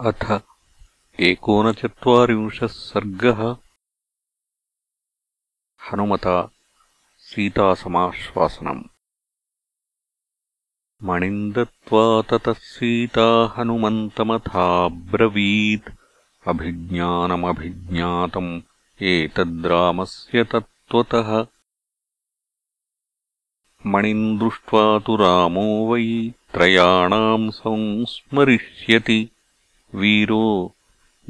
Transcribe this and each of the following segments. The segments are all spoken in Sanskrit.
अथ एकोनचत्वारिंशः सर्गः। हनुमता सीतासमाश्वासनम्। मणिम् दत्त्वा ततः सीता हनुमन्तमथाब्रवीत्। अभिज्ञानमभिज्ञातम् एतद्रामस्य तत्त्वतः। मणिम् दृष्ट्वा तु रामो वै त्रयाणाम् संस्मरिष्यति वीरो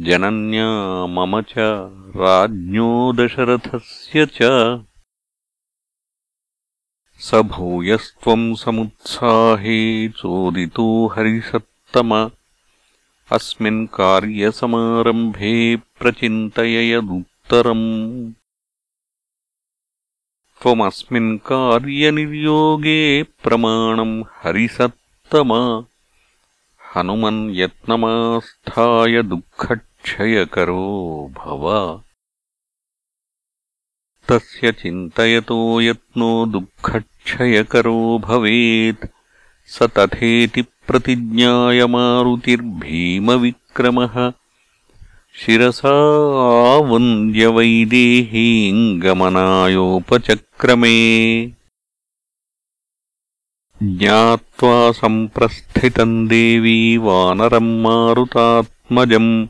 जनन्या मम च राज्ञो दशरथस्य च। स भूयस्त्वम् समुत्साहे चोदितो हरिसत्तम। अस्मिन् कार्यसमारम्भे प्रचिन्तययदुत्तरम्। त्वमस्मिन् कार्यनिर्योगे प्रमाणम् हरिसत्तम हनुमन् यत्नमास्थाय दुःखक्षयकरो भव। तस्य चिन्तयतो यत्नो दुःखक्षयकरो भवेत्। स तथेति प्रतिज्ञाय मारुतिर्भीमविक्रमः शिरसा वन्द्यवैदेहीम् गमनायोपचक्रमे ज्ञात्वा सम्प्रस्थितम् देवी वानरम् मारुतात्मजम्।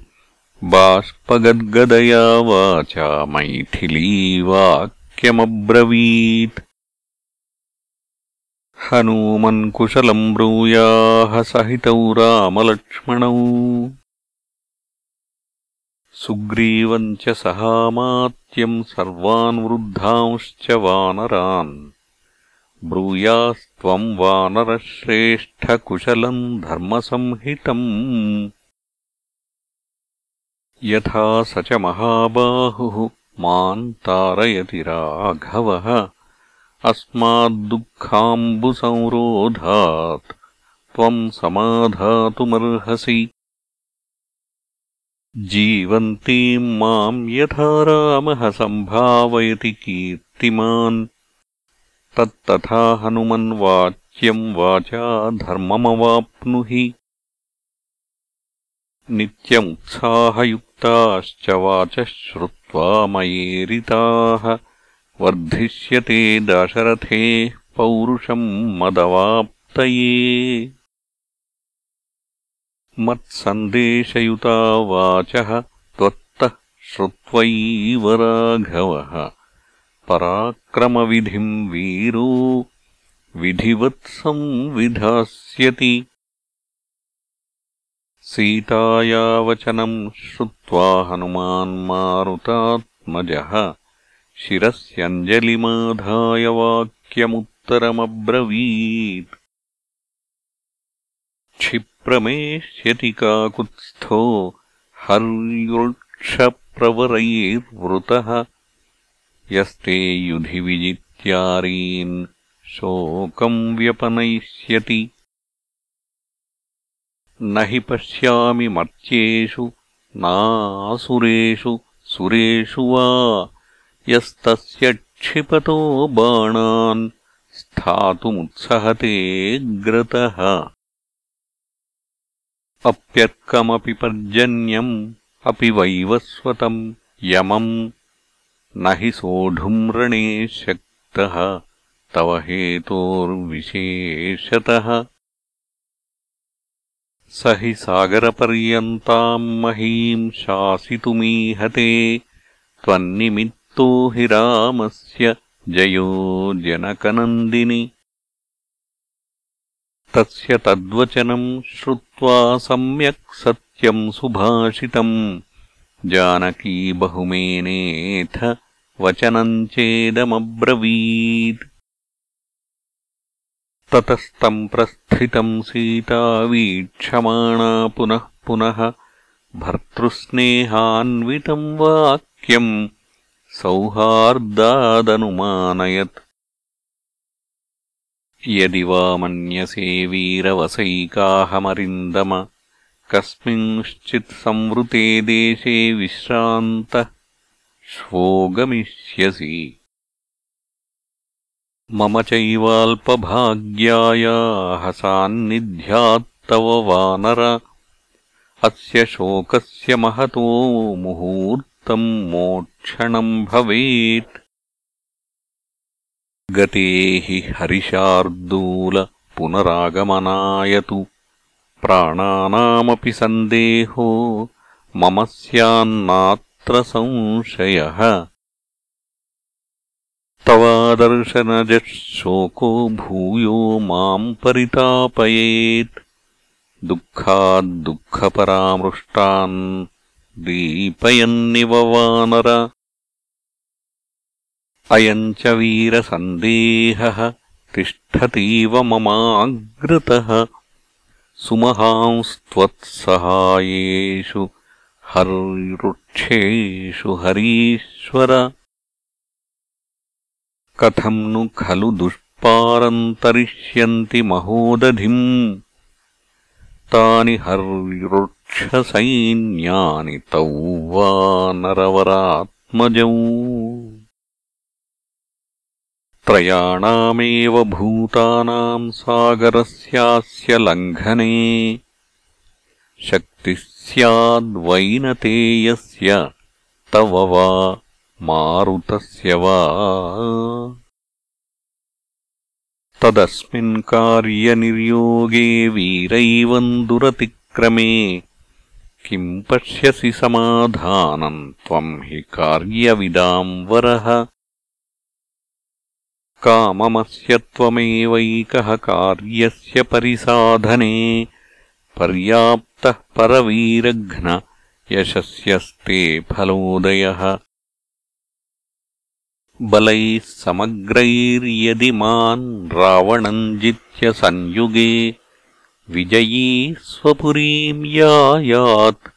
बाष्पगद्गदया वाचा मैथिलीवाक्यमब्रवीत्। हनूमन् कुशलम् ब्रूयाः सहितौ रामलक्ष्मणौ। सुग्रीवम् च सहामात्यम् सर्वान् वृद्धांश्च वानरान् ब्रूयास्त्वम् वानरश्रेष्ठकुशलम् धर्मसंहितम् यथा स च महाबाहुः माम् तारयति राघवः। अस्माद्दुःखाम्बुसंरोधात् त्वम् समाधातुमर्हसि। जीवन्तीम् माम् यथा रामः सम्भावयति कीर्तिमान् तत्तथा हनुमन्वाच्यम् वाचा धर्ममवाप्नुहि नित्यमुत्साहयुक्ताश्च वाचः श्रुत्वा मयेरिताः। वर्धिष्यते दाशरथेः पौरुषम् मदवाप्तये। मत्सन्देशयुता वाचः त्वत्तः श्रुत्वैव राघवः पराक्रमविधिम् वीरो विधिवत्संविधास्यति सीतायावचनम् श्रुत्वा हनुमान्मारुतात्मजः शिरस्यञ्जलिमाधाय वाक्यमुत्तरमब्रवीत्। क्षिप्रमेष्यति काकुत्स्थो हर्युक्षप्रवरैर्वृतः यस्ते युधि विजित्यारीन् शोकम् व्यपनयिष्यति। न हि पश्यामि मर्त्येषु नासुरेषु सुरेषु वा। यस्तस्य क्षिपतो बाणान् स्थातुमुत्सहते ग्रतः। अप्यर्कमपि पर्जन्यम् अपि वैवस्वतम् यमम् न हि सोढुम् रणे शक्तः तव हेतोर्विशेषतः। स हि सागरपर्यन्ताम् महीम् शासितुमीहते त्वन्निमित्तो हि रामस्य जयो जनकनन्दिनि। तस्य तद्वचनम् श्रुत्वा सम्यक् सत्यम् सुभाषितम् जानकी बहुमेनेथ वचनम् चेदमब्रवीत्। ततस्तम् प्रस्थितम् सीता वीक्षमाणा पुनः पुनः भर्तृस्नेहान्वितम् वाक्यम् सौहार्दादनुमानयत्। यदि वा मन्यसे वीरवसैकाहमरिन्दम कस्मिंश्चित्संवृते देशे विश्रान्तः श्वोगमिष्यसि मम चैवाल्पभाग्यायाः सान्निध्यात्तव वानर। अस्य शोकस्य महतो मुहूर्तम् मोक्षणम् भवेत्। गते हि हरिशार्दूल पुनरागमनाय तु प्राणानामपि सन्देहो। मम संशयः। तवादर्शनजः शोको भूयो माम् परितापयेत्। दुःखाद्दुःखपरामृष्टान् दीपयन्निव वानर। अयम् च वीरसन्देहः तिष्ठतीव ममाग्रतः। सुमहांस्त्वत्सहायेषु हर्वृक्षेषु हरीश्वर। कथम् नु खलु दुष्पारन्तरिष्यन्ति महोदधिम्। तानि हर्वृक्षसैन्यानि तौ वा नरवरात्मजौ। त्रयाणामेव भूतानाम् सागरस्यास्य लङ्घने शक्तिः स्याद्वैनतेयस्य तव वा मारुतस्य वा? तदस्मिन् कार्यनिर्योगे वीरैवम् दुरतिक्रमे किम् पश्यसि समाधानम् त्वम् हि कार्यविदाम् वरः? काममस्य त्वमेवैकः कार्यस्य परिसाधने पर्याप्तः परवीरघ्न यशस्यस्ते फलोदयः। बलैः समग्रैर्यदि मान् रावणम् जित्य संयुगे विजयी स्वपुरीम् यायात्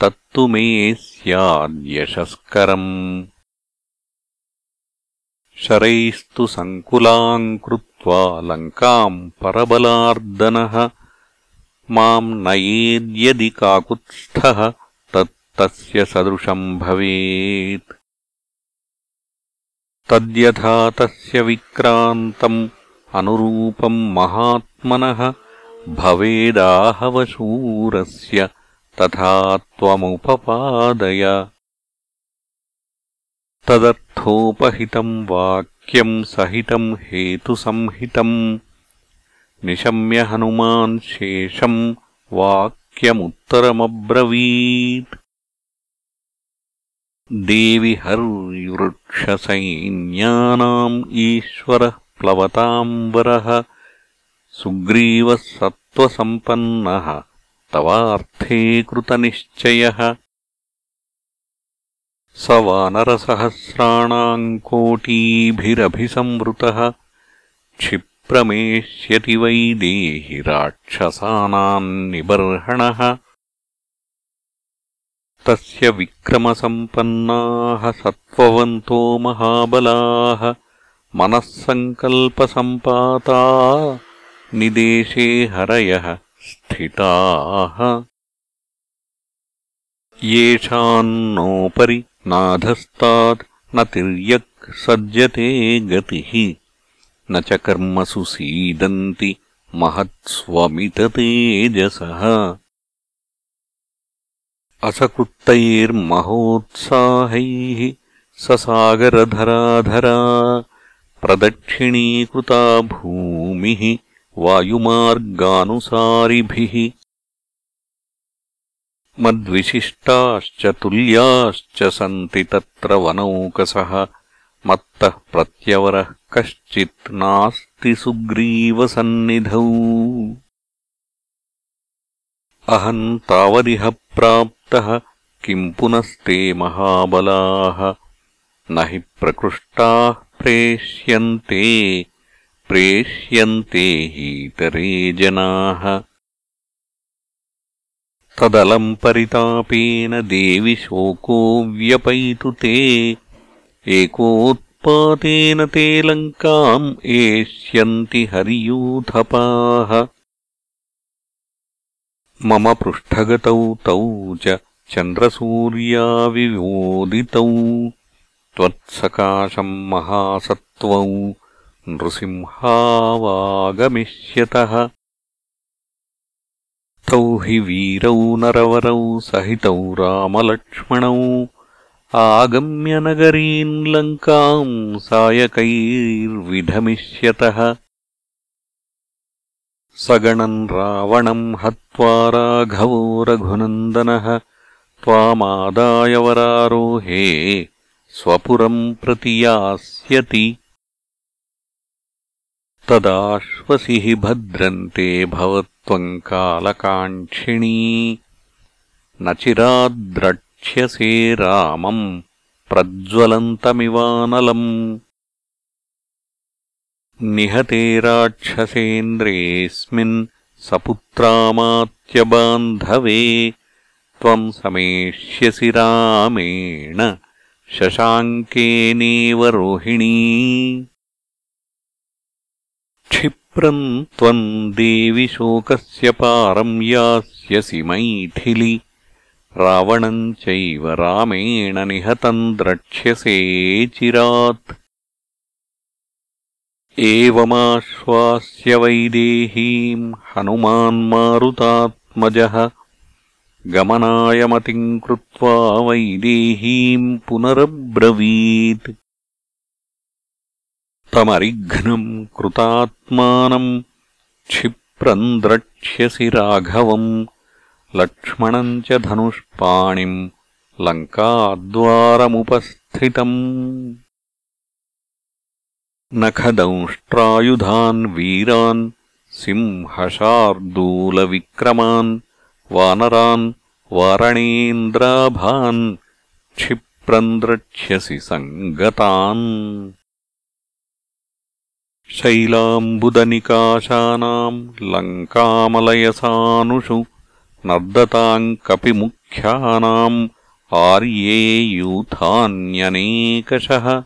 तत्तु मे स्याद्यशस्करम्। शरैस्तु सङ्कुलाम् कृत्वा लङ्काम् परबलार्दनः माम् नयेद्यदि काकुत्स्थः तत्तस्य सदृशम् भवेत्। तद्यथा तस्य विक्रान्तम् अनुरूपम् महात्मनः भवेदाहवशूरस्य तथा त्वमुपपादय। तदर्थोपहितम् वाक्यम् सहितम् हेतुसंहितम् निशम्य हनुमान् शेषम् वाक्यमुत्तरमब्रवीत्। देवि हर्वृक्षसैन्यानाम् ईश्वरः प्लवताम्बरः सुग्रीवः सत्त्वसम्पन्नः तवार्थे कृतनिश्चयः। स वानरसहस्राणाम् कोटीभिरभिसंवृतः क्षिप्रमेष्यति वै देहि राक्षसानाम् निबर्हणः। तस्य विक्रमसम्पन्नाः सत्त्ववन्तो महाबलाः मनःसङ्कल्पसम्पाता निदेशे हरयः स्थिताः। येषान्नोपरि नाधस्तात् न तिर्यक् सज्जते गतिः न च कर्मसु सीदन्ति महत्स्वमिततेजसः। असकृत्तैर्महोत्साहैः ससागरधराधरा प्रदक्षिणीकृता भूमिः वायुमार्गानुसारिभिः। मद्विशिष्टाश्च तुल्याश्च सन्ति तत्र वनौकसः मत्तः प्रत्यवरः कश्चित् नास्ति सुग्रीवसन्निधौ। अहम् तावदिह प्राप्तः किम् पुनस्ते महाबलाः। न हि प्रकृष्टाः प्रेष्यन्ते प्रेष्यन्ते हीतरे जनाः। तदलम् परितापेन देवि शोको व्यपैतु ते एकोत्पातेन ते लङ्काम् एष्यन्ति हरियूथपाः। मम पृष्ठगतौ तौ च चन्द्रसूर्याविवोदितौ त्वत्सकाशम् महासत्त्वौ नृसिंहावागमिष्यतः। तौ हि वीरौ नरवरौ सहितौ रामलक्ष्मणौ आगम्य नगरीम् लङ्काम् सायकैर्विधमिष्यतः। सगणम् रावणम् हत्वा राघवो रघुनन्दनः। त्वामादायवरारोहे स्वपुरम् प्रति यास्यति। तदाश्वसि हि भद्रन्ते भवत्वम् कालकाङ्क्षिणी। न चिराद्रक्ष्यसे रामम् प्रज्वलन्तमिवानलम्। निहते राक्षसेन्द्रेऽस्मिन् सपुत्रामात्यबान्धवे त्वम् समेष्यसि रामेण शशाङ्केनेव रोहिणी। क्षिप्रम् त्वम् देवि शोकस्य पारम् यास्यसि मैथिलि रावणम् चैव रामेण निहतम् द्रक्ष्यसे चिरात्। एवमाश्वास्य वैदेहीम् हनुमान्मारुतात्मजः गमनाय कृत्वा वैदेहीम् पुनरब्रवीत्। तमरिघ्नम् कृतात्मानम् क्षिप्रम् द्रक्ष्यसि राघवम् लक्ष्मणम् च धनुष्पाणिम् लङ्काद्वारमुपस्थितम्। नखदंष्ट्रायुधान् वीरान् सिंहशार्दूलविक्रमान् वानरान् वारणेन्द्राभान् क्षिप्रम् द्रक्ष्यसि सङ्गतान्। शैलाम्बुदनिकाशानाम् लङ्कामलयसानुषु नर्दताम् कपिमुख्यानाम् आर्ये यूथान्यनेकशः।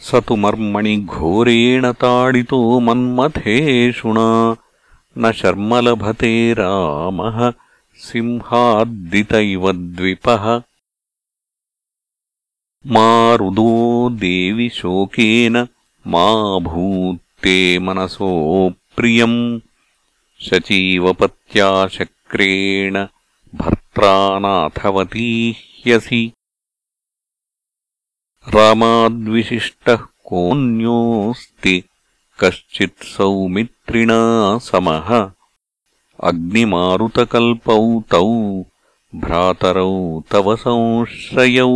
स तु मर्मणि घोरेण ताडितो मन्मथेषुणा। न शर्मलभते रामः सिंहाद्दित इव द्विपः। मा रुदो देवि शोकेन मा भूत्ते मनसोऽप्रियम् शचीवपत्या शक्रेण भर्त्रानाथवती ह्यसि रामाद्विशिष्टः कोऽन्योऽस्ति कश्चित् सौमित्रिणा समः। अग्निमारुतकल्पौ तौ भ्रातरौ तव संश्रयौ।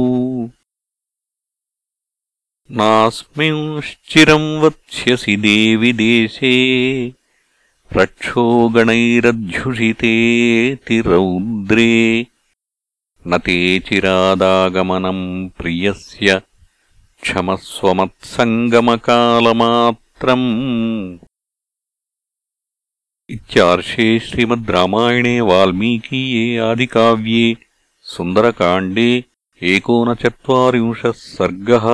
नास्मिंश्चिरम् वत्स्यसि देवि देशे रक्षोगणैरध्युषितेऽतिरौद्रे न ते चिरादागमनम् प्रियस्य क्षमस्वमत्सङ्गमकालमात्रम् इत्यार्षे श्रीमद् रामायणे वाल्मीकीये आदिकाव्ये सुन्दरकाण्डे एकोनचत्वारिंशः सर्गः